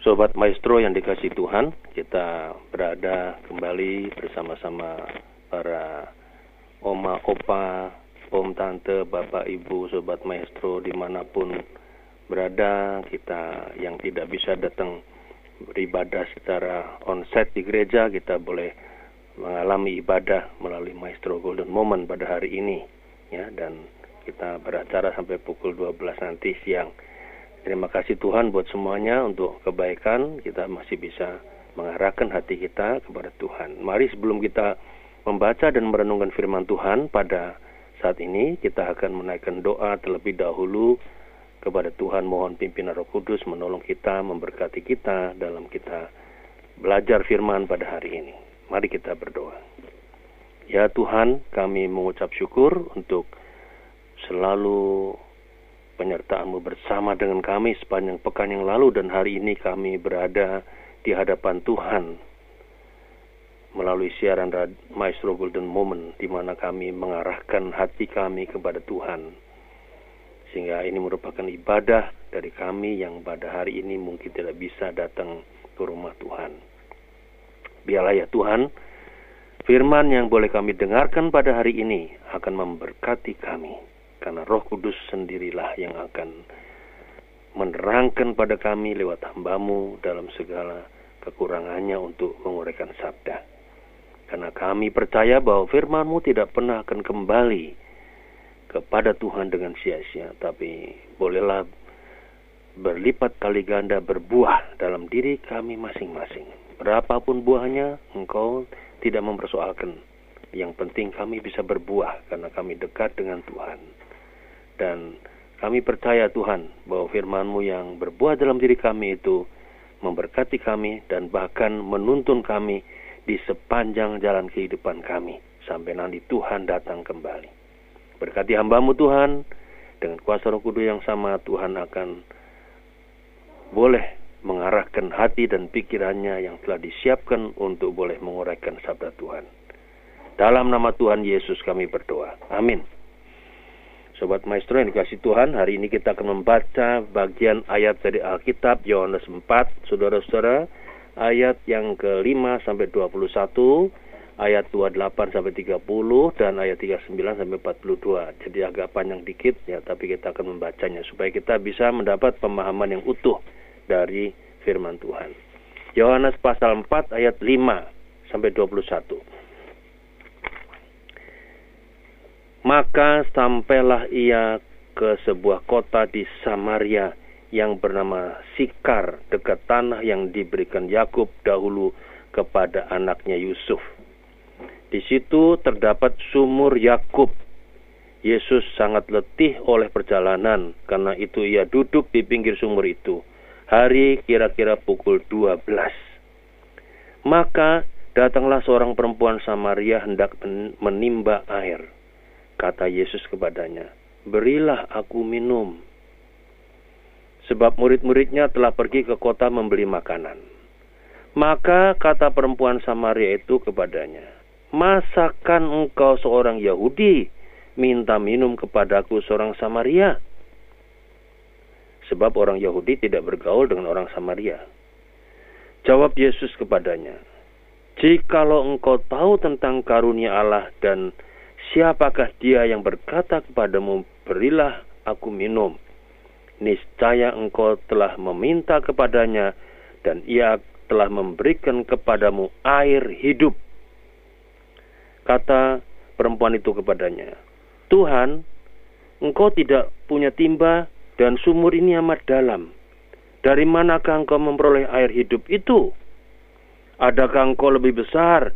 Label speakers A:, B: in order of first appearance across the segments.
A: Sobat Maestro yang dikasih Tuhan, kita berada kembali bersama-sama para oma, opa, om, tante, bapak, ibu, sobat Maestro di mana pun berada, kita yang tidak bisa datang beribadah secara onset di gereja, kita boleh mengalami ibadah melalui Maestro Golden Moment pada hari ini, ya, dan kita beracara sampai pukul 12 nanti siang. Terima kasih Tuhan buat semuanya untuk kebaikan kita masih bisa mengarahkan hati kita kepada Tuhan. Mari sebelum kita membaca dan merenungkan firman Tuhan pada saat ini kita akan menaikkan doa terlebih dahulu kepada Tuhan mohon pimpinan Roh Kudus menolong kita, memberkati kita dalam kita belajar firman pada hari ini. Mari kita berdoa. Ya Tuhan, kami mengucap syukur untuk selalu penyertaanmu bersama dengan kami sepanjang pekan yang lalu dan hari ini kami berada di hadapan Tuhan melalui siaran Maestro Golden Moment di mana kami mengarahkan hati kami kepada Tuhan sehingga ini merupakan ibadah dari kami yang pada hari ini mungkin tidak bisa datang ke rumah Tuhan. Biarlah ya Tuhan, firman yang boleh kami dengarkan pada hari ini akan memberkati kami karena Roh Kudus sendirilah yang akan menerangkan pada kami lewat hambamu dalam segala kekurangannya untuk menguraikan sabda. Karena kami percaya bahwa firmanmu tidak pernah akan kembali kepada Tuhan dengan sia-sia, tapi bolehlah berlipat kali ganda berbuah dalam diri kami masing-masing. Berapapun buahnya, engkau tidak mempersoalkan. Yang penting kami bisa berbuah karena kami dekat dengan Tuhan. Dan kami percaya Tuhan bahwa firman-Mu yang berbuah dalam diri kami itu memberkati kami dan bahkan menuntun kami di sepanjang jalan kehidupan kami sampai nanti Tuhan datang kembali. Berkati hambamu Tuhan, dengan kuasa roh kudus yang sama Tuhan akan boleh mengarahkan hati dan pikirannya yang telah disiapkan untuk boleh menguraikan sabda Tuhan. Dalam nama Tuhan Yesus kami berdoa. Amin. Sobat Maestro yang dikasih Tuhan, hari ini kita akan membaca bagian ayat dari Alkitab Yohanes 4, saudara-saudara, ayat yang ke-5 sampai 21, ayat 28 sampai 30 dan ayat 39 sampai 42. Jadi agak panjang dikit ya, tapi kita akan membacanya supaya kita bisa mendapat pemahaman yang utuh dari firman Tuhan. Yohanes pasal 4 ayat 5 sampai 21. Maka sampailah ia ke sebuah kota di Samaria yang bernama Sikar dekat tanah yang diberikan Yakub dahulu kepada anaknya Yusuf. Di situ terdapat sumur Yakub. Yesus sangat letih oleh perjalanan, karena itu ia duduk di pinggir sumur itu. Hari kira-kira pukul 12. Maka datanglah seorang perempuan Samaria hendak menimba air. Kata Yesus kepadanya, "Berilah aku minum." Sebab murid-muridnya telah pergi ke kota membeli makanan. Maka kata perempuan Samaria itu kepadanya, "Masakan engkau seorang Yahudi minta minum kepadaku seorang Samaria?" Sebab orang Yahudi tidak bergaul dengan orang Samaria. Jawab Yesus kepadanya, "Jikalau engkau tahu tentang karunia Allah dan Siapakah dia yang berkata kepadamu, berilah aku minum. Niscaya engkau telah meminta kepadanya dan ia telah memberikan kepadamu air hidup. Kata perempuan itu kepadanya, Tuhan, engkau tidak punya timba dan sumur ini amat dalam. Dari manakah engkau memperoleh air hidup itu? Adakah engkau lebih besar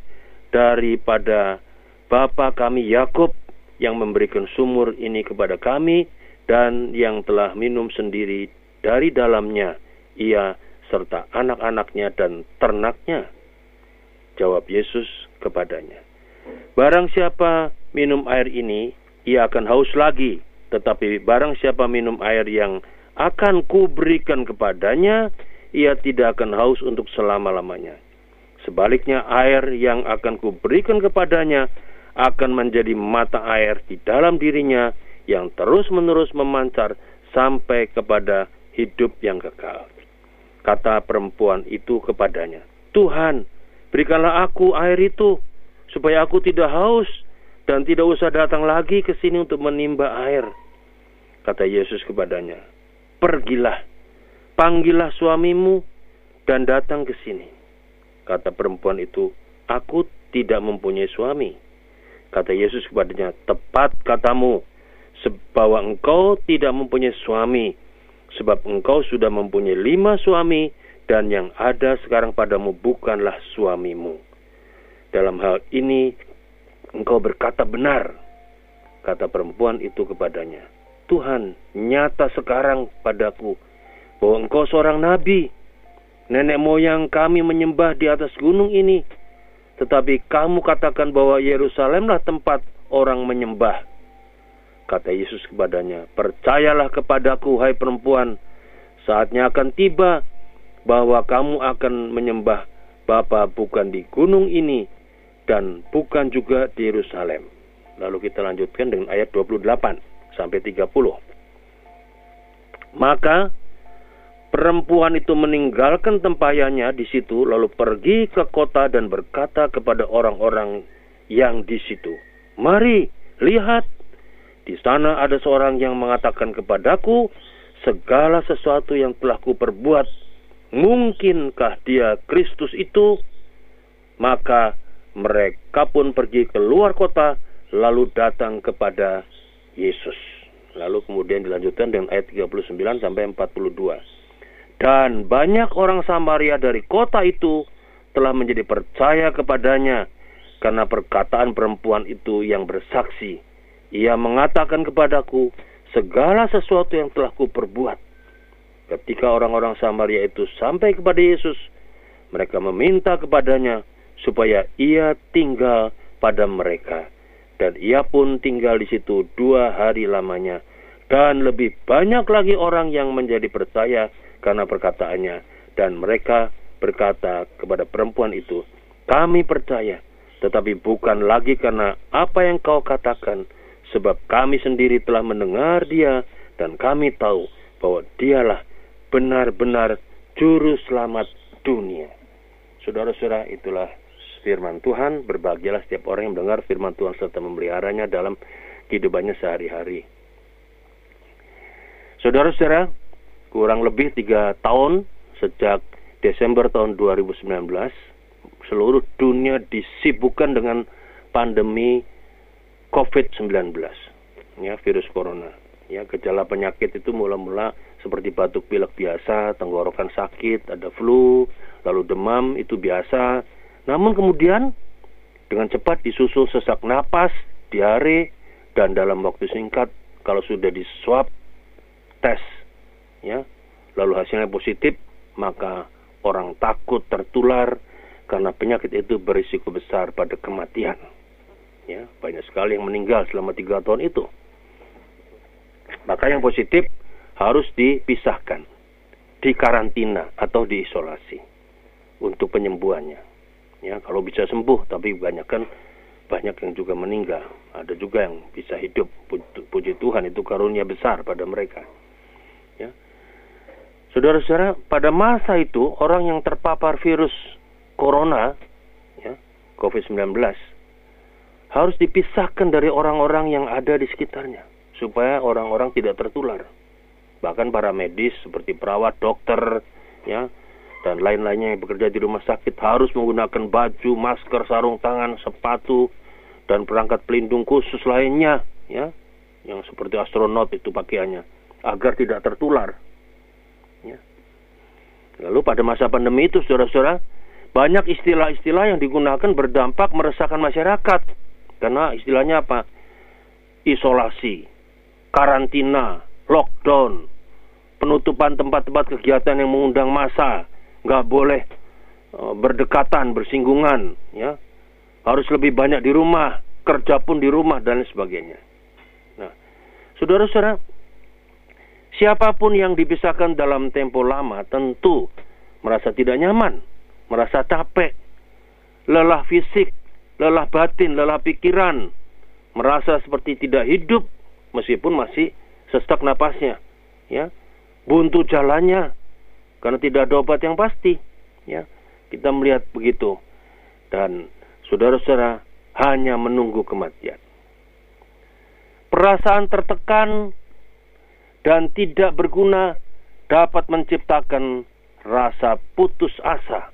A: daripada Bapa kami Yakub yang memberikan sumur ini kepada kami dan yang telah minum sendiri dari dalamnya ia serta anak-anaknya dan ternaknya. Jawab Yesus kepadanya. Barang siapa minum air ini, ia akan haus lagi. Tetapi barang siapa minum air yang akan kuberikan kepadanya, ia tidak akan haus untuk selama-lamanya. Sebaliknya air yang akan kuberikan kepadanya akan menjadi mata air di dalam dirinya yang terus-menerus memancar sampai kepada hidup yang kekal. Kata perempuan itu kepadanya, Tuhan, berikanlah aku air itu, supaya aku tidak haus dan tidak usah datang lagi ke sini untuk menimba air. Kata Yesus kepadanya, Pergilah, panggillah suamimu dan datang ke sini. Kata perempuan itu, Aku tidak mempunyai suami. Kata Yesus kepadanya, Tepat katamu, bahwa engkau tidak mempunyai suami sebab engkau sudah mempunyai lima suami dan yang ada sekarang padamu bukanlah suamimu. Dalam hal ini engkau berkata benar, kata perempuan itu kepadanya. Tuhan, nyata sekarang padaku bahwa engkau seorang nabi. Nenek moyang kami menyembah di atas gunung ini, tetapi kamu katakan bahwa Yerusalemlah tempat orang menyembah. Kata Yesus kepadanya, "Percayalah kepadaku, hai perempuan, saatnya akan tiba bahwa kamu akan menyembah Bapa bukan di gunung ini dan bukan juga di Yerusalem." Lalu kita lanjutkan dengan ayat 28 sampai 30. Maka perempuan itu meninggalkan tempayannya di situ lalu pergi ke kota dan berkata kepada orang-orang yang di situ, "Mari, lihat di sana ada seorang yang mengatakan kepadaku, segala sesuatu yang telah kuperbuat, mungkinkah dia Kristus itu? Maka mereka pun pergi keluar kota, lalu datang kepada Yesus. Lalu kemudian dilanjutkan dengan ayat 39 sampai 42. Dan banyak orang Samaria dari kota itu telah menjadi percaya kepadanya karena perkataan perempuan itu yang bersaksi ia mengatakan kepadaku, segala sesuatu yang telah kuperbuat. Ketika orang-orang Samaria itu sampai kepada Yesus, mereka meminta kepadanya supaya ia tinggal pada mereka. Dan ia pun tinggal di situ dua hari lamanya. Dan lebih banyak lagi orang yang menjadi percaya karena perkataannya. Dan mereka berkata kepada perempuan itu, kami percaya, tetapi bukan lagi karena apa yang kau katakan, sebab kami sendiri telah mendengar dia dan kami tahu bahwa dialah benar-benar juru selamat dunia. Saudara-saudara, itulah firman Tuhan. Berbahagialah setiap orang yang mendengar firman Tuhan serta memeliharanya dalam kehidupannya sehari-hari. Saudara-saudara, kurang lebih tiga tahun sejak Desember tahun 2019, seluruh dunia disibukkan dengan pandemi COVID-19, ya virus corona. Ya, gejala penyakit itu mula-mula seperti batuk pilek biasa, tenggorokan sakit, ada flu, lalu demam itu biasa. Namun kemudian dengan cepat disusul sesak napas, diare, dan dalam waktu singkat kalau sudah di swab tes, ya, lalu hasilnya positif, maka orang takut tertular karena penyakit itu berisiko besar pada kematian. Ya banyak sekali yang meninggal selama tiga tahun itu. Maka yang positif harus dipisahkan dikarantina atau diisolasi untuk penyembuhannya. Ya kalau bisa sembuh tapi banyak kan banyak yang juga meninggal. Ada juga yang bisa hidup. Puji Tuhan itu karunia besar pada mereka. Ya saudara-saudara pada masa itu orang yang terpapar virus corona ya COVID-19 harus dipisahkan dari orang-orang yang ada di sekitarnya supaya orang-orang tidak tertular. Bahkan para medis seperti perawat, dokter, ya, dan lain-lainnya yang bekerja di rumah sakit harus menggunakan baju, masker, sarung tangan, sepatu, dan perangkat pelindung khusus lainnya, ya, yang seperti astronot itu pakaiannya, agar tidak tertular. Lalu pada masa pandemi itu, saudara-saudara, banyak istilah-istilah yang digunakan berdampak meresahkan masyarakat karena istilahnya apa? Isolasi, karantina, lockdown, penutupan tempat-tempat kegiatan yang mengundang massa, nggak boleh uh, berdekatan, bersinggungan, ya. Harus lebih banyak di rumah, kerja pun di rumah dan sebagainya. Nah, saudara-saudara, siapa pun yang dipisahkan dalam tempo lama tentu merasa tidak nyaman, merasa capek, lelah fisik, lelah batin, lelah pikiran, merasa seperti tidak hidup meskipun masih sesak napasnya, ya. Buntu jalannya karena tidak ada obat yang pasti. Ya, kita melihat begitu dan saudara-saudara hanya menunggu kematian. Perasaan tertekan dan tidak berguna dapat menciptakan rasa putus asa.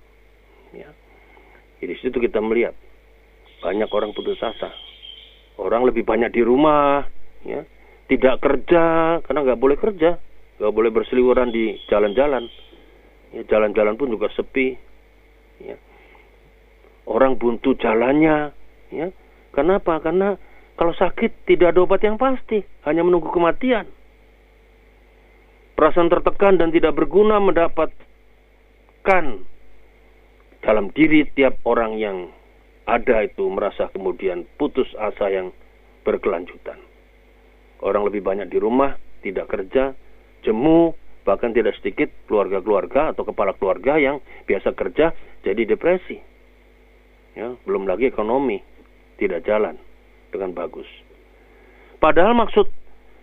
A: Ya. Jadi situ kita melihat banyak orang putus asa. Orang lebih banyak di rumah, ya, tidak kerja karena nggak boleh kerja, nggak boleh berseliweran di jalan-jalan. Ya, jalan-jalan pun juga sepi. Ya. Orang buntu jalannya, ya. Kenapa? Karena kalau sakit tidak ada obat yang pasti, hanya menunggu kematian. Perasaan tertekan dan tidak berguna mendapatkan dalam diri tiap orang yang ada itu merasa kemudian putus asa yang berkelanjutan. Orang lebih banyak di rumah, tidak kerja, jemu, bahkan tidak sedikit keluarga-keluarga atau kepala keluarga yang biasa kerja jadi depresi. Ya, belum lagi ekonomi tidak jalan dengan bagus. Padahal maksud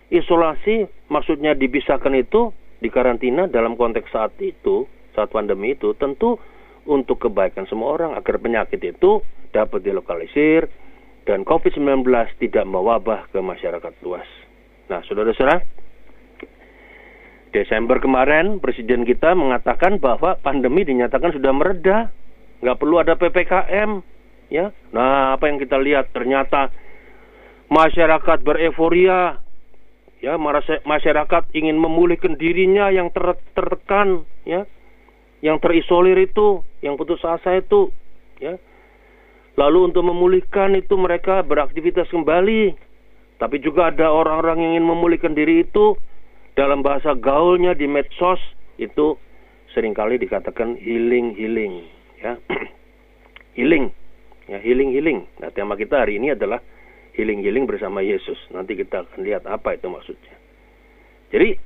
A: isolasi, maksudnya dipisahkan itu di karantina dalam konteks saat itu, saat pandemi itu, tentu untuk kebaikan semua orang agar penyakit itu dapat dilokalisir dan COVID-19 tidak mewabah ke masyarakat luas. Nah, saudara-saudara, Desember kemarin Presiden kita mengatakan bahwa pandemi dinyatakan sudah mereda, nggak perlu ada ppkm, ya. Nah, apa yang kita lihat ternyata masyarakat bereforia ya masyarakat ingin memulihkan dirinya yang ter tertekan ya. Yang terisolir itu yang putus asa itu ya. Lalu untuk memulihkan itu mereka beraktivitas kembali. Tapi juga ada orang-orang yang ingin memulihkan diri itu dalam bahasa gaulnya di medsos itu sering kali dikatakan healing healing ya. Healing ya healing healing nah tema kita hari ini adalah healing-healing bersama Yesus. Nanti kita akan lihat apa itu maksudnya. Jadi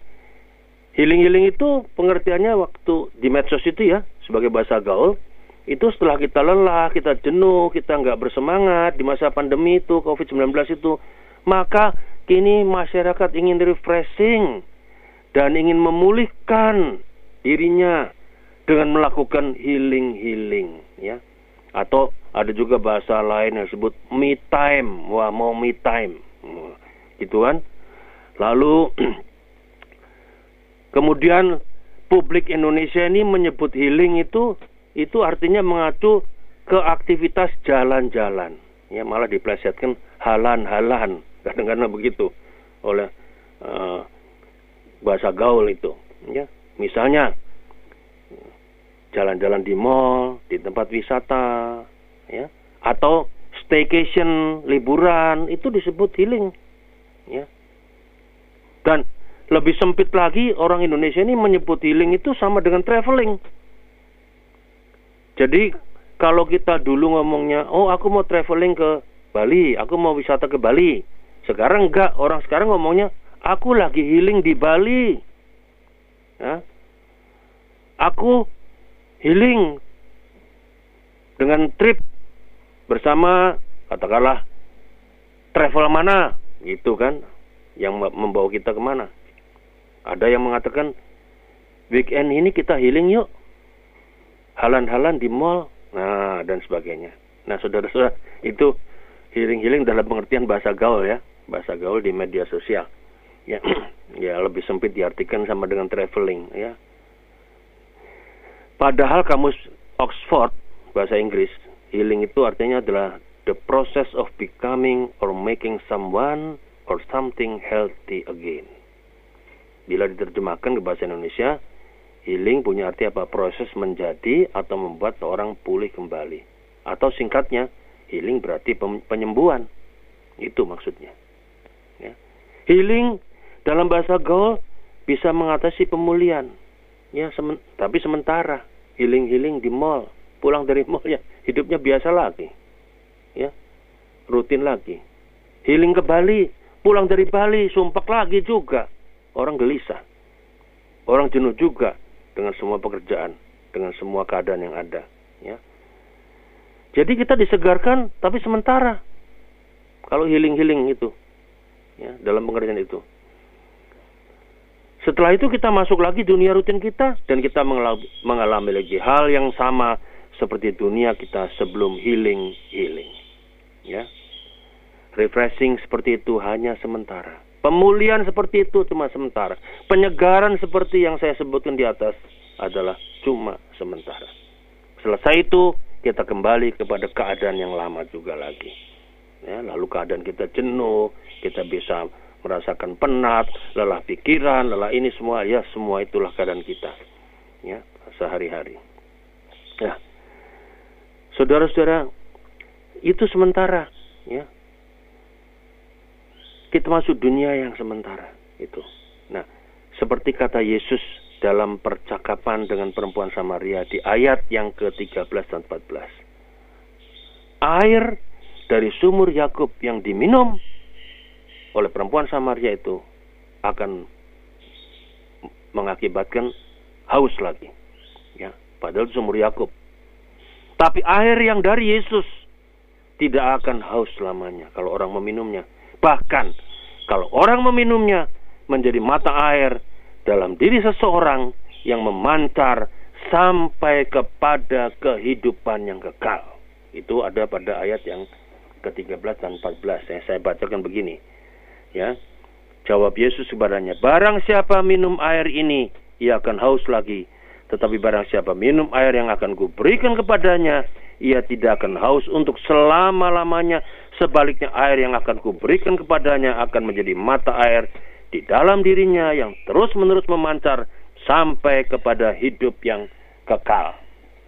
A: healing-healing itu pengertiannya waktu di medsos itu ya sebagai bahasa gaul itu setelah kita lelah, kita jenuh, kita nggak bersemangat di masa pandemi itu COVID-19 itu, maka kini masyarakat ingin refreshing dan ingin memulihkan dirinya dengan melakukan healing-healing ya atau ada juga bahasa lain yang disebut me time. Wah mau me time. Gitu kan? Lalu kemudian publik Indonesia ini menyebut healing itu itu artinya mengacu ke aktivitas jalan-jalan. Ya malah diplesetkan halan-halan. Kadang-kadang begitu. Oleh uh, bahasa gaul itu. Ya misalnya jalan-jalan di mall di tempat wisata ya. Atau staycation liburan itu disebut healing ya. Dan lebih sempit lagi orang Indonesia ini menyebut healing itu sama dengan traveling. Jadi kalau kita dulu ngomongnya oh aku mau traveling ke Bali aku mau wisata ke Bali. Sekarang enggak orang sekarang ngomongnya aku lagi healing di Bali. Ya. Aku healing dengan trip bersama katakanlah travel mana gitu kan yang membawa kita ke mana. Ada yang mengatakan weekend ini kita healing yuk halan-halan di mall nah dan sebagainya. Nah saudara-saudara itu healing-healing dalam pengertian bahasa gaul ya bahasa gaul di media sosial. Ya ya lebih sempit diartikan sama dengan traveling ya padahal kamus Oxford bahasa Inggris Healing itu artinya adalah the process of becoming or making someone or something healthy again. Bila diterjemahkan ke bahasa Indonesia, healing punya arti apa? Proses menjadi atau membuat orang pulih kembali. Atau singkatnya, healing berarti penyembuhan. Itu maksudnya. Ya. Healing dalam bahasa gaul bisa mengatasi pemulihan. Ya, semen, tapi sementara healing-healing di mall, pulang dari mall ya hidupnya biasa lagi. Ya. Rutin lagi. Healing ke Bali, pulang dari Bali sumpah lagi juga. Orang gelisah. Orang jenuh juga dengan semua pekerjaan, dengan semua keadaan yang ada, ya. Jadi kita disegarkan tapi sementara. Kalau healing-healing itu ya, dalam pengertian itu. Setelah itu kita masuk lagi dunia rutin kita dan kita mengalami, lagi hal yang sama seperti dunia kita sebelum healing healing. Ya. Refreshing seperti itu hanya sementara. Pemulihan seperti itu cuma sementara. Penyegaran seperti yang saya sebutkan di atas adalah cuma sementara. Selesai itu kita kembali kepada keadaan yang lama juga lagi. Ya, lalu keadaan kita jenuh, kita bisa merasakan penat, lelah pikiran, lelah ini semua ya semua itulah keadaan kita ya sehari-hari. Ya. Saudara-saudara, itu sementara ya. Kita masuk dunia yang sementara itu. Nah, seperti kata Yesus dalam percakapan dengan perempuan Samaria di ayat yang ke-13 dan 14. Air dari sumur Yakub yang diminum oleh perempuan Samaria itu akan mengakibatkan haus lagi. Ya, padahal sumur Yakub. Tapi air yang dari Yesus tidak akan haus selamanya kalau orang meminumnya. Bahkan kalau orang meminumnya menjadi mata air dalam diri seseorang yang memancar sampai kepada kehidupan yang kekal. Itu ada pada ayat yang ke-13 dan 14. Yang saya bacakan begini. Ya. Jawab Yesus kepadanya, "Barang siapa minum air ini, ia akan haus lagi. Tetapi barang siapa minum air yang akan kuberikan kepadanya, ia tidak akan haus untuk selama-lamanya. Sebaliknya air yang akan kuberikan kepadanya akan menjadi mata air di dalam dirinya yang terus-menerus memancar sampai kepada hidup yang kekal."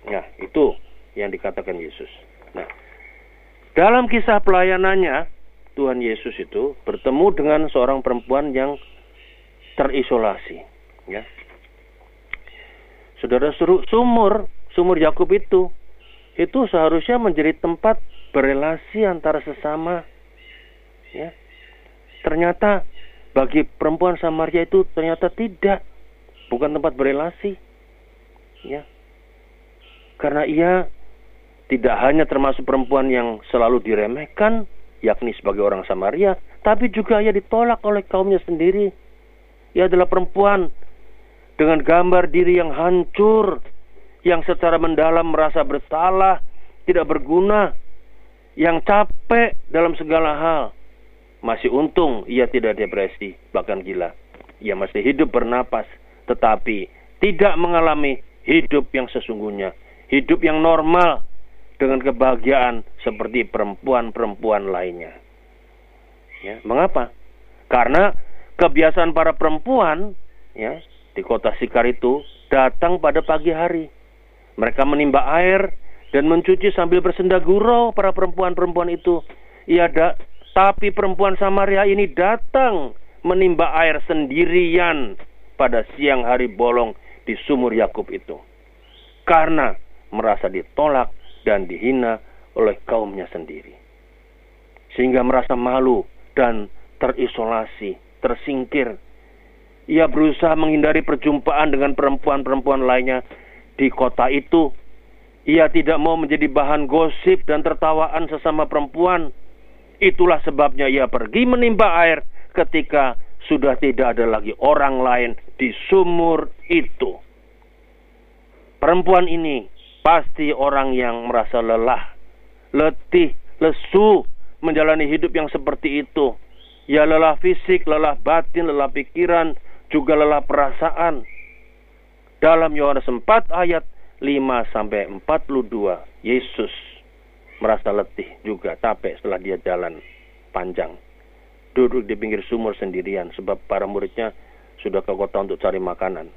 A: Nah, itu yang dikatakan Yesus. Nah, dalam kisah pelayanannya, Tuhan Yesus itu bertemu dengan seorang perempuan yang terisolasi, ya. Saudara suruh sumur, sumur Yakub itu itu seharusnya menjadi tempat berelasi antara sesama. Ya. Ternyata bagi perempuan Samaria itu ternyata tidak bukan tempat berelasi. Ya. Karena ia tidak hanya termasuk perempuan yang selalu diremehkan, yakni sebagai orang Samaria, tapi juga ia ditolak oleh kaumnya sendiri. Ia adalah perempuan dengan gambar diri yang hancur, yang secara mendalam merasa bersalah, tidak berguna, yang capek dalam segala hal. Masih untung ia tidak depresi, bahkan gila. Ia masih hidup bernapas, tetapi tidak mengalami hidup yang sesungguhnya, hidup yang normal, dengan kebahagiaan seperti perempuan-perempuan lainnya. Ya, mengapa? Karena kebiasaan para perempuan ya di kota Sikar itu datang pada pagi hari. Mereka menimba air dan mencuci sambil bersenda gurau para perempuan-perempuan itu. Ia da tapi perempuan Samaria ini datang menimba air sendirian pada siang hari bolong di sumur Yakub itu. Karena merasa ditolak dan dihina oleh kaumnya sendiri. Sehingga merasa malu dan terisolasi, tersingkir. Ia berusaha menghindari perjumpaan dengan perempuan-perempuan lainnya di kota itu. Ia tidak mau menjadi bahan gosip dan tertawaan sesama perempuan. Itulah sebabnya ia pergi menimba air ketika sudah tidak ada lagi orang lain di sumur itu. Perempuan ini Pasti orang yang merasa lelah, letih, lesu menjalani hidup yang seperti itu. Ya lelah fisik, lelah batin, lelah pikiran, juga lelah perasaan. Dalam Yohanes 4 ayat 5 sampai 42, Yesus merasa letih juga capek setelah dia jalan panjang. Duduk di pinggir sumur sendirian sebab para muridnya sudah ke kota untuk cari makanan.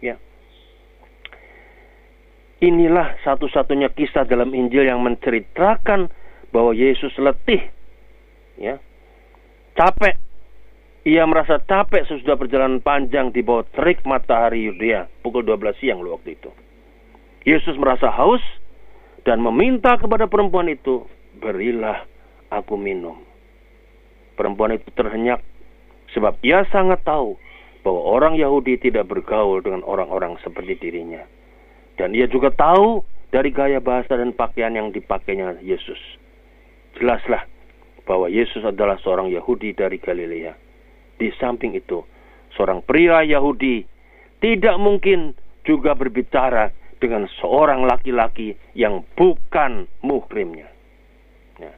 A: Ya, Inilah satu-satunya kisah dalam Injil yang menceritakan bahwa Yesus letih. Ya. Capek. Ia merasa capek sesudah perjalanan panjang di bawah terik matahari Yudea pukul 12 siang waktu itu. Yesus merasa haus dan meminta kepada perempuan itu, "Berilah aku minum." Perempuan itu terhenyak sebab ia sangat tahu bahwa orang Yahudi tidak bergaul dengan orang-orang seperti dirinya. Dan ia juga tahu dari gaya bahasa dan pakaian yang dipakainya Yesus. Jelaslah bahwa Yesus adalah seorang Yahudi dari Galilea. Di samping itu, seorang pria Yahudi tidak mungkin juga berbicara dengan seorang laki-laki yang bukan muhrimnya. Ya.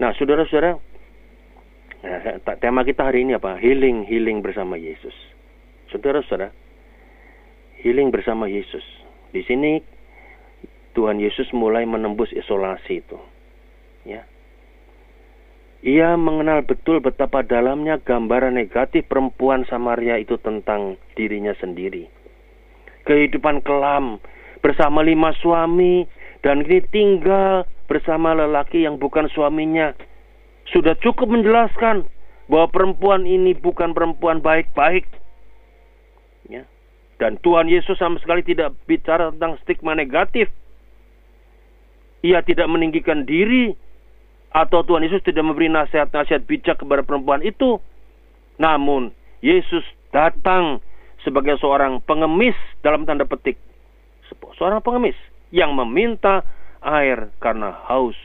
A: Nah, saudara-saudara, nah, tema kita hari ini apa? Healing, healing bersama Yesus. Saudara-saudara, healing bersama Yesus. Di sini Tuhan Yesus mulai menembus isolasi itu. Ya. Ia mengenal betul betapa dalamnya gambaran negatif perempuan Samaria itu tentang dirinya sendiri kehidupan kelam bersama lima suami dan kini tinggal bersama lelaki yang bukan suaminya. Sudah cukup menjelaskan bahwa perempuan ini bukan perempuan baik-baik. Dan Tuhan Yesus sama sekali tidak bicara tentang stigma negatif. Ia tidak meninggikan diri atau Tuhan Yesus tidak memberi nasihat-nasihat bijak kepada perempuan itu. Namun Yesus datang sebagai seorang pengemis dalam tanda petik. Seorang pengemis yang meminta air karena haus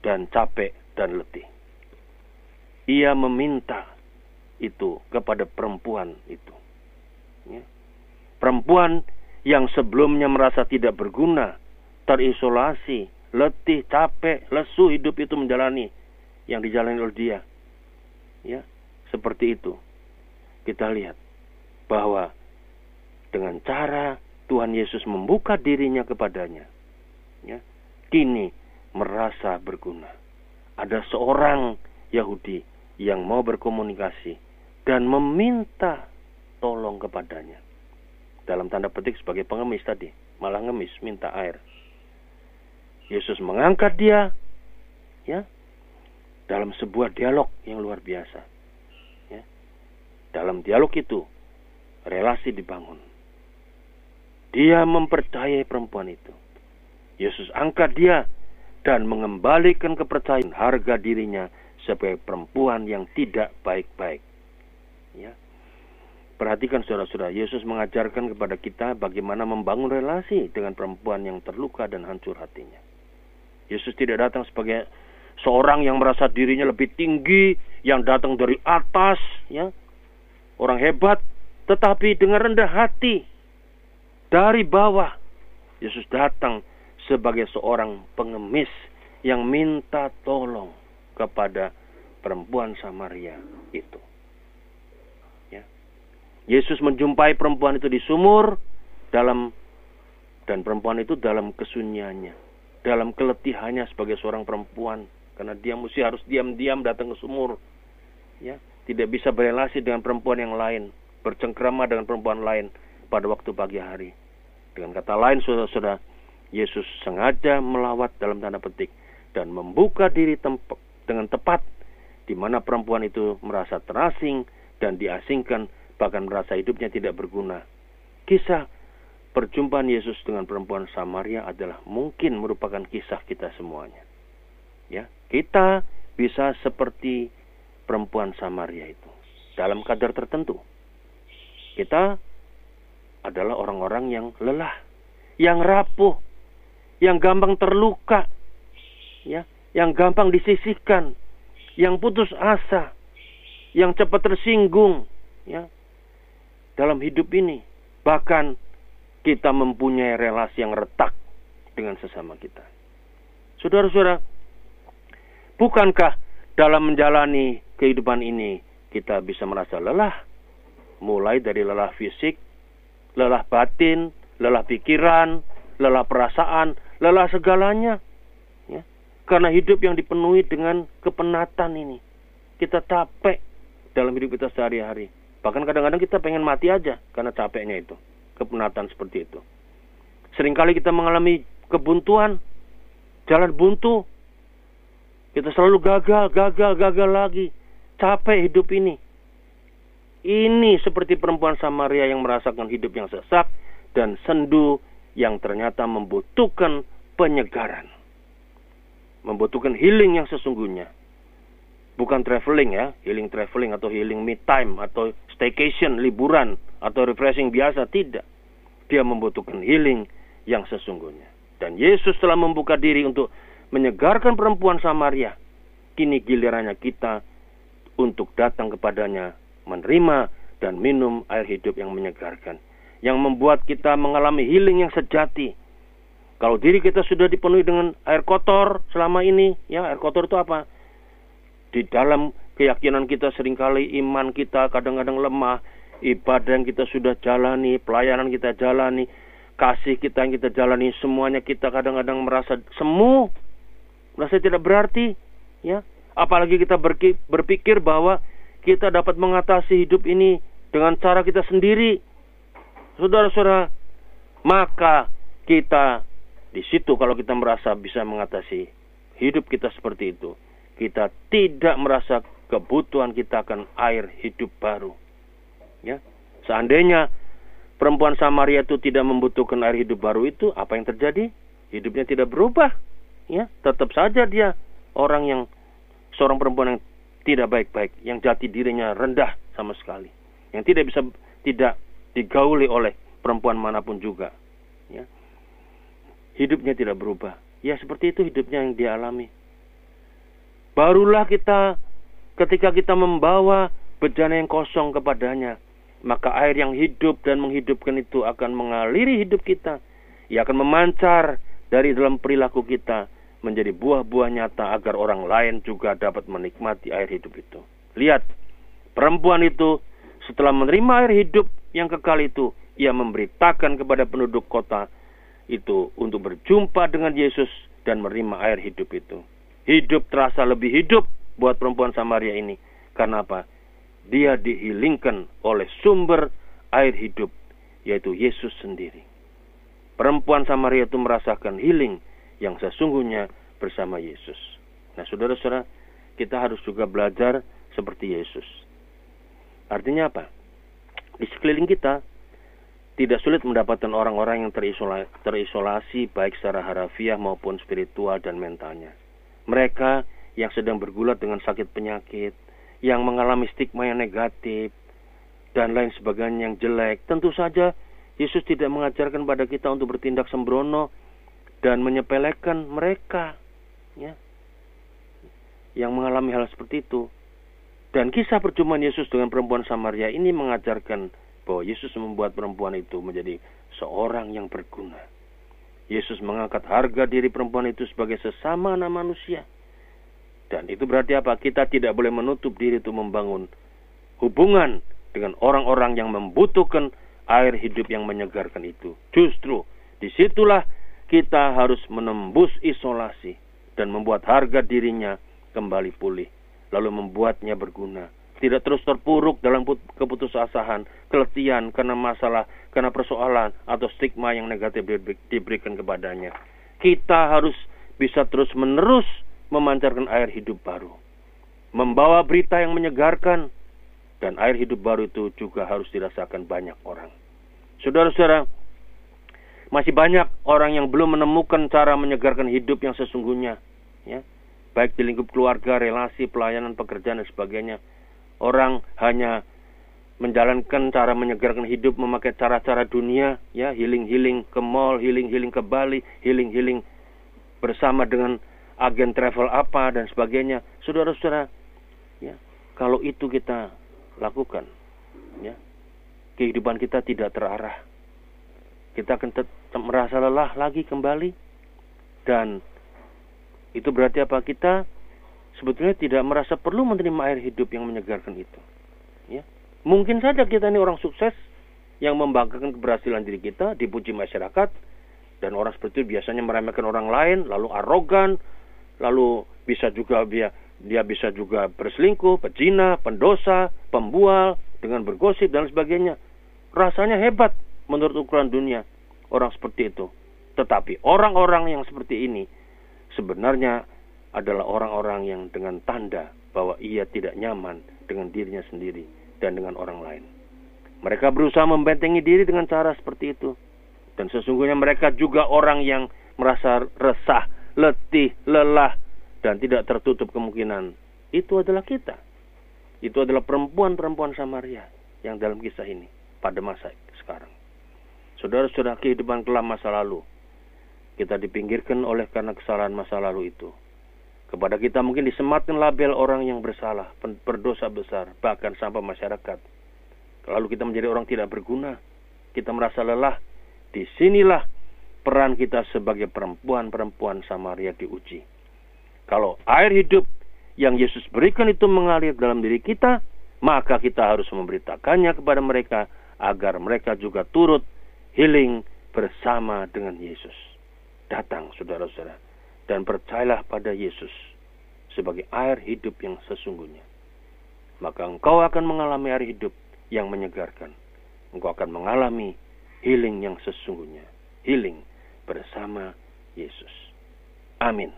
A: dan capek dan letih. Ia meminta itu kepada perempuan itu. Ya. Perempuan yang sebelumnya merasa tidak berguna, terisolasi, letih, capek, lesu hidup itu menjalani yang dijalani oleh dia. Ya, seperti itu. Kita lihat bahwa dengan cara Tuhan Yesus membuka dirinya kepadanya, ya, kini merasa berguna. Ada seorang Yahudi yang mau berkomunikasi dan meminta tolong kepadanya. Dalam tanda petik sebagai pengemis tadi, malah ngemis minta air. Yesus mengangkat dia ya dalam sebuah dialog yang luar biasa. Ya. Dalam dialog itu relasi dibangun. Dia mempercayai perempuan itu. Yesus angkat dia dan mengembalikan kepercayaan harga dirinya sebagai perempuan yang tidak baik-baik. Ya. Perhatikan saudara-saudara, Yesus mengajarkan kepada kita bagaimana membangun relasi dengan perempuan yang terluka dan hancur hatinya. Yesus tidak datang sebagai seorang yang merasa dirinya lebih tinggi, yang datang dari atas, ya, orang hebat, tetapi dengan rendah hati dari bawah Yesus datang sebagai seorang pengemis yang minta tolong kepada perempuan Samaria itu. Yesus menjumpai perempuan itu di sumur dalam dan perempuan itu dalam kesunyiannya, dalam keletihannya sebagai seorang perempuan karena dia mesti harus diam-diam datang ke sumur. Ya, tidak bisa berelasi dengan perempuan yang lain bercengkrama dengan perempuan lain pada waktu pagi hari. Dengan kata lain, saudara-saudara, Yesus sengaja melawat dalam tanda petik dan membuka diri dengan tepat di mana perempuan itu merasa terasing dan diasingkan bahkan merasa hidupnya tidak berguna. Kisah perjumpaan Yesus dengan perempuan Samaria adalah mungkin merupakan kisah kita semuanya. Ya, kita bisa seperti perempuan Samaria itu dalam kadar tertentu. Kita adalah orang-orang yang lelah, yang rapuh, yang gampang terluka, ya, yang gampang disisihkan, yang putus asa, yang cepat tersinggung, ya. Dalam hidup ini, bahkan kita mempunyai relasi yang retak dengan sesama kita. Saudara-saudara, bukankah dalam menjalani kehidupan ini kita bisa merasa lelah, mulai dari lelah fisik, lelah batin, lelah pikiran, lelah perasaan, lelah segalanya. Ya. Karena hidup yang dipenuhi dengan kepenatan ini. Kita capek dalam hidup kita sehari-hari. Bahkan kadang-kadang kita pengen mati aja karena capeknya itu. Kepenatan seperti itu. Seringkali kita mengalami kebuntuan, jalan buntu. Kita selalu gagal, gagal, gagal lagi. Capek hidup ini. Ini seperti perempuan Samaria yang merasakan hidup yang sesak dan sendu yang ternyata membutuhkan penyegaran. Membutuhkan healing yang sesungguhnya. Bukan traveling ya, healing traveling atau healing me time atau staycation, liburan atau refreshing biasa, tidak. Dia membutuhkan healing yang sesungguhnya. Dan Yesus telah membuka diri untuk menyegarkan perempuan Samaria. Kini gilirannya kita untuk datang kepadanya menerima dan minum air hidup yang menyegarkan. Yang membuat kita mengalami healing yang sejati. Kalau diri kita sudah dipenuhi dengan air kotor selama ini, ya air kotor itu apa? Di dalam keyakinan kita sering kali iman kita kadang-kadang lemah, ibadah yang kita sudah jalani, pelayanan kita jalani, kasih kita yang kita jalani, semuanya kita kadang-kadang merasa semu, merasa tidak berarti, ya. Apalagi kita berpikir bahwa kita dapat mengatasi hidup ini dengan cara kita sendiri. Saudara-saudara, maka kita di situ kalau kita merasa bisa mengatasi hidup kita seperti itu, kita tidak merasa kebutuhan kita akan air hidup baru. Ya. Seandainya perempuan Samaria itu tidak membutuhkan air hidup baru itu, apa yang terjadi? Hidupnya tidak berubah. Ya, tetap saja dia orang yang seorang perempuan yang tidak baik-baik, yang jati dirinya rendah sama sekali, yang tidak bisa tidak digauli oleh perempuan mana pun juga. Ya. Hidupnya tidak berubah. Ya seperti itu hidupnya yang dialami. Barulah kita ketika kita membawa bejana yang kosong kepadanya, maka air yang hidup dan menghidupkan itu akan mengaliri hidup kita. Ia akan memancar dari dalam perilaku kita menjadi buah-buah nyata agar orang lain juga dapat menikmati air hidup itu. Lihat, perempuan itu setelah menerima air hidup yang kekal itu, ia memberitakan kepada penduduk kota itu untuk berjumpa dengan Yesus dan menerima air hidup itu. Hidup terasa lebih hidup buat perempuan Samaria ini. Karena apa? Dia dihilingkan oleh sumber air hidup, yaitu Yesus sendiri. Perempuan Samaria itu merasakan healing yang sesungguhnya bersama Yesus. Nah, saudara-saudara, kita harus juga belajar seperti Yesus. Artinya apa? Di sekeliling kita tidak sulit mendapatkan orang-orang yang terisolasi, terisolasi baik secara harafiah maupun spiritual dan mentalnya. Mereka yang sedang bergulat dengan sakit penyakit, yang mengalami stigma yang negatif, dan lain sebagainya yang jelek. Tentu saja Yesus tidak mengajarkan pada kita untuk bertindak sembrono dan menyepelekan mereka ya yang mengalami hal seperti itu dan kisah perjumpaan Yesus dengan perempuan Samaria ini mengajarkan bahwa Yesus membuat perempuan itu menjadi seorang yang berguna. Yesus mengangkat harga diri perempuan itu sebagai sesama anak manusia. Dan itu berarti apa? Kita tidak boleh menutup diri untuk membangun hubungan dengan orang-orang yang membutuhkan air hidup yang menyegarkan itu. Justru di situlah kita harus menembus isolasi dan membuat harga dirinya kembali pulih, lalu membuatnya berguna. Tidak terus terpuruk dalam keputusasaan, keletihan karena masalah, karena persoalan atau stigma yang negatif diberikan kepadanya. Kita harus bisa terus-menerus memancarkan air hidup baru. Membawa berita yang menyegarkan dan air hidup baru itu juga harus dirasakan banyak orang. Saudara-saudara, masih banyak orang yang belum menemukan cara menyegarkan hidup yang sesungguhnya, ya. Baik di lingkup keluarga, relasi, pelayanan, pekerjaan dan sebagainya. Orang hanya menjalankan cara menyegarkan hidup memakai cara-cara dunia, ya, healing-healing ke mall, healing-healing ke Bali, healing-healing bersama dengan agen travel apa dan sebagainya. Saudara-saudara, ya, kalau itu kita lakukan, ya, kehidupan kita tidak terarah. Kita akan merasa lelah lagi kembali. Dan itu berarti apa? Kita sebetulnya tidak merasa perlu menerima air hidup yang menyegarkan itu mungkin saja kita ini orang sukses yang membanggakan keberhasilan diri kita dipuji masyarakat dan orang seperti itu biasanya meremehkan orang lain lalu arogan lalu bisa juga dia dia bisa juga berselingkuh, pezina, pendosa, pembual dengan bergosip dan sebagainya. Rasanya hebat menurut ukuran dunia orang seperti itu. Tetapi orang-orang yang seperti ini sebenarnya adalah orang-orang yang dengan tanda bahwa ia tidak nyaman dengan dirinya sendiri dan dengan orang lain. Mereka berusaha membentengi diri dengan cara seperti itu. Dan sesungguhnya mereka juga orang yang merasa resah, letih, lelah, dan tidak tertutup kemungkinan. Itu adalah kita. Itu adalah perempuan-perempuan Samaria yang dalam kisah ini pada masa sekarang. Saudara-saudara kehidupan kelam masa lalu. Kita dipinggirkan oleh karena kesalahan masa lalu itu. Kepada kita mungkin disematkan label orang yang bersalah, berdosa besar, bahkan sampai masyarakat lalu kita menjadi orang tidak berguna, kita merasa lelah, di sinilah peran kita sebagai perempuan-perempuan Samaria diuji. Kalau air hidup yang Yesus berikan itu mengalir dalam diri kita, maka kita harus memberitakannya kepada mereka agar mereka juga turut healing bersama dengan Yesus. Datang saudara-saudara dan percayalah pada Yesus sebagai air hidup yang sesungguhnya. Maka engkau akan mengalami air hidup yang menyegarkan. Engkau akan mengalami healing yang sesungguhnya. Healing bersama Yesus. Amin.